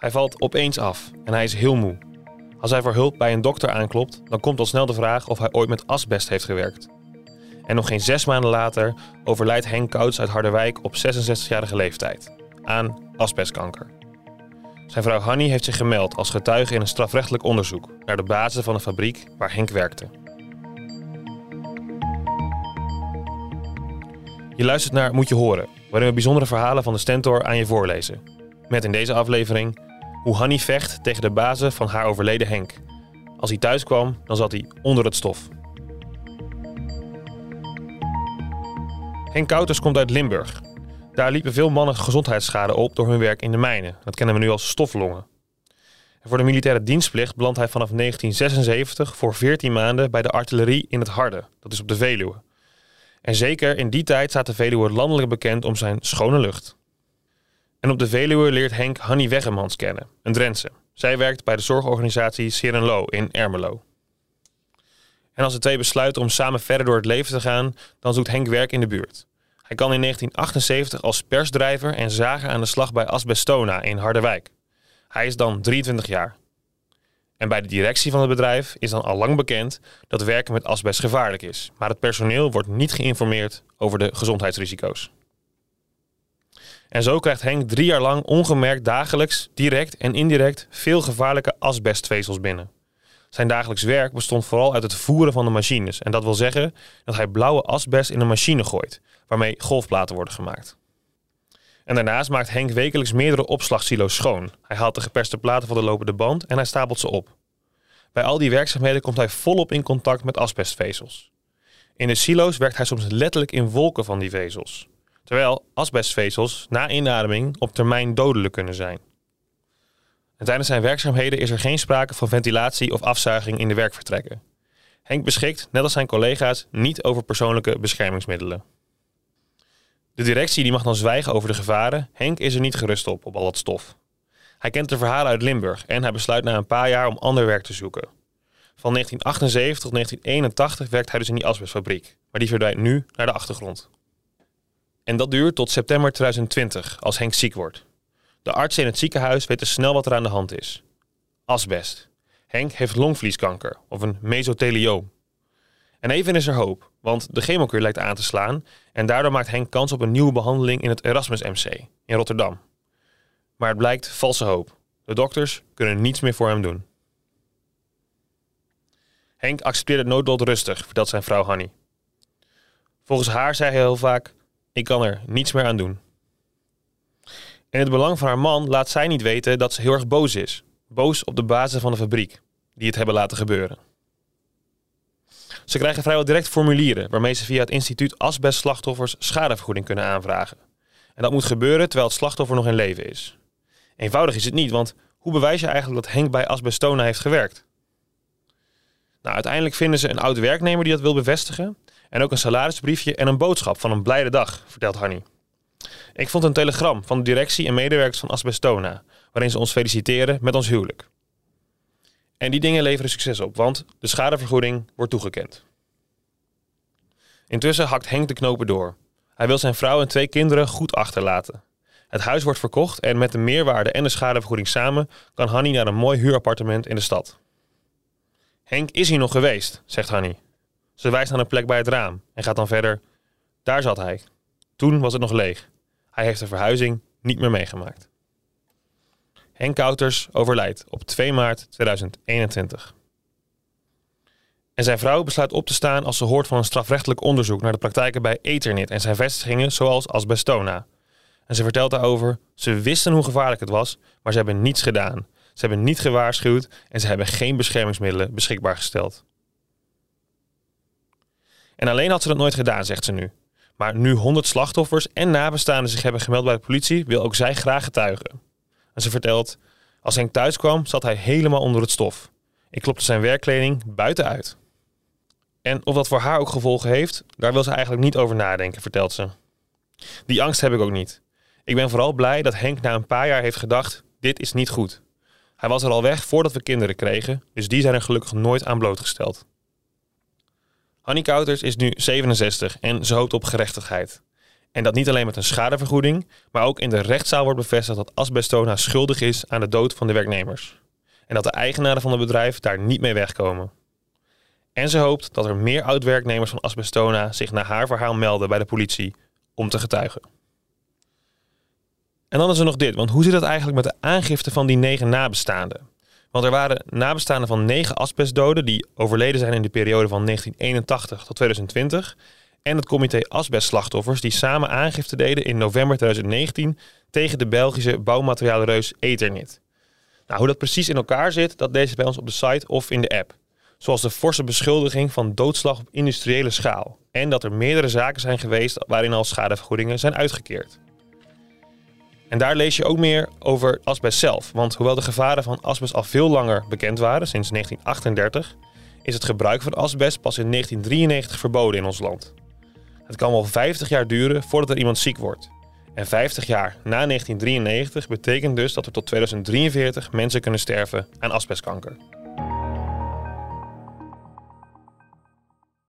Hij valt opeens af en hij is heel moe. Als hij voor hulp bij een dokter aanklopt, dan komt al snel de vraag of hij ooit met asbest heeft gewerkt. En nog geen zes maanden later overlijdt Henk Kouts uit Harderwijk op 66-jarige leeftijd aan asbestkanker. Zijn vrouw Hanny heeft zich gemeld als getuige in een strafrechtelijk onderzoek naar de basis van de fabriek waar Henk werkte. Je luistert naar Moet je horen, waarin we bijzondere verhalen van de Stentor aan je voorlezen. Met in deze aflevering hoe Hanny vecht tegen de bazen van haar overleden Henk. Als hij thuis kwam, dan zat hij onder het stof. Henk Kouters komt uit Limburg. Daar liepen veel mannen gezondheidsschade op door hun werk in de mijnen. Dat kennen we nu als stoflongen. En voor de militaire dienstplicht belandt hij vanaf 1976 voor 14 maanden bij de artillerie in het Harde. Dat is op de Veluwe. En zeker in die tijd staat de Veluwe landelijk bekend om zijn schone lucht. En op de Veluwe leert Henk Hanny Weggemans kennen, een Drentse. Zij werkt bij de zorgorganisatie Serenlo in Ermelo. En als de twee besluiten om samen verder door het leven te gaan, dan zoekt Henk werk in de buurt. Hij kan in 1978 als persdrijver en zager aan de slag bij Asbestona in Harderwijk. Hij is dan 23 jaar. En bij de directie van het bedrijf is dan al lang bekend dat werken met asbest gevaarlijk is. Maar het personeel wordt niet geïnformeerd over de gezondheidsrisico's. En zo krijgt Henk drie jaar lang ongemerkt dagelijks, direct en indirect veel gevaarlijke asbestvezels binnen. Zijn dagelijks werk bestond vooral uit het voeren van de machines. En dat wil zeggen dat hij blauwe asbest in een machine gooit, waarmee golfplaten worden gemaakt. En daarnaast maakt Henk wekelijks meerdere opslagsilo's schoon. Hij haalt de geperste platen van de lopende band en hij stapelt ze op. Bij al die werkzaamheden komt hij volop in contact met asbestvezels. In de silo's werkt hij soms letterlijk in wolken van die vezels. Terwijl asbestvezels na inademing op termijn dodelijk kunnen zijn. En tijdens zijn werkzaamheden is er geen sprake van ventilatie of afzuiging in de werkvertrekken. Henk beschikt, net als zijn collega's, niet over persoonlijke beschermingsmiddelen. De directie die mag dan zwijgen over de gevaren. Henk is er niet gerust op, op al dat stof. Hij kent de verhalen uit Limburg en hij besluit na een paar jaar om ander werk te zoeken. Van 1978 tot 1981 werkt hij dus in die asbestfabriek, maar die verdwijnt nu naar de achtergrond. En dat duurt tot september 2020, als Henk ziek wordt. De artsen in het ziekenhuis weten snel wat er aan de hand is. Asbest. Henk heeft longvlieskanker, of een mesothelioom. En even is er hoop, want de chemokuur lijkt aan te slaan en daardoor maakt Henk kans op een nieuwe behandeling in het Erasmus MC in Rotterdam. Maar het blijkt valse hoop. De dokters kunnen niets meer voor hem doen. Henk accepteert het noodlot rustig, vertelt zijn vrouw Hanny. Volgens haar zei hij heel vaak: Ik kan er niets meer aan doen. In het belang van haar man laat zij niet weten dat ze heel erg boos is. Boos op de bazen van de fabriek, die het hebben laten gebeuren. Ze krijgen vrijwel direct formulieren waarmee ze via het instituut asbestslachtoffers schadevergoeding kunnen aanvragen. En dat moet gebeuren terwijl het slachtoffer nog in leven is. Eenvoudig is het niet, want hoe bewijs je eigenlijk dat Henk bij Asbestona heeft gewerkt? Nou, uiteindelijk vinden ze een oud werknemer die dat wil bevestigen. En ook een salarisbriefje en een boodschap van een blijde dag, vertelt Hanny. Ik vond een telegram van de directie en medewerkers van Asbestona, waarin ze ons feliciteren met ons huwelijk. En die dingen leveren succes op, want de schadevergoeding wordt toegekend. Intussen hakt Henk de knopen door. Hij wil zijn vrouw en twee kinderen goed achterlaten. Het huis wordt verkocht en met de meerwaarde en de schadevergoeding samen kan Hanny naar een mooi huurappartement in de stad. Henk is hier nog geweest, zegt Hanny. Ze wijst naar een plek bij het raam en gaat dan verder. Daar zat hij. Toen was het nog leeg. Hij heeft de verhuizing niet meer meegemaakt. Henk Kouters overlijdt op 2 maart 2021. En zijn vrouw besluit op te staan als ze hoort van een strafrechtelijk onderzoek naar de praktijken bij Ethernet en zijn vestigingen zoals Asbestona. En ze vertelt daarover, ze wisten hoe gevaarlijk het was, maar ze hebben niets gedaan. Ze hebben niet gewaarschuwd en ze hebben geen beschermingsmiddelen beschikbaar gesteld. En alleen had ze dat nooit gedaan, zegt ze nu. Maar nu 100 slachtoffers en nabestaanden zich hebben gemeld bij de politie, wil ook zij graag getuigen. En ze vertelt, als Henk thuis kwam, zat hij helemaal onder het stof. Ik klopte zijn werkkleding buiten uit. En of dat voor haar ook gevolgen heeft, daar wil ze eigenlijk niet over nadenken, vertelt ze. Die angst heb ik ook niet. Ik ben vooral blij dat Henk na een paar jaar heeft gedacht: dit is niet goed. Hij was er al weg voordat we kinderen kregen, dus die zijn er gelukkig nooit aan blootgesteld. Hanny Kouters is nu 67 en ze hoopt op gerechtigheid. En dat niet alleen met een schadevergoeding, maar ook in de rechtszaal wordt bevestigd dat Asbestona schuldig is aan de dood van de werknemers. En dat de eigenaren van het bedrijf daar niet mee wegkomen. En ze hoopt dat er meer oud-werknemers van Asbestona zich na haar verhaal melden bij de politie om te getuigen. En dan is er nog dit, want hoe zit het eigenlijk met de aangifte van die negen nabestaanden? Want er waren nabestaanden van negen asbestdoden die overleden zijn in de periode van 1981 tot 2020. En het comité asbestslachtoffers die samen aangifte deden in november 2019 tegen de Belgische bouwmateriaalreus Eternit. Nou, hoe dat precies in elkaar zit, dat lees je bij ons op de site of in de app. Zoals de forse beschuldiging van doodslag op industriële schaal. En dat er meerdere zaken zijn geweest waarin al schadevergoedingen zijn uitgekeerd. En daar lees je ook meer over asbest zelf. Want hoewel de gevaren van asbest al veel langer bekend waren, sinds 1938, is het gebruik van asbest pas in 1993 verboden in ons land. Het kan wel 50 jaar duren voordat er iemand ziek wordt. En 50 jaar na 1993 betekent dus dat er tot 2043 mensen kunnen sterven aan asbestkanker.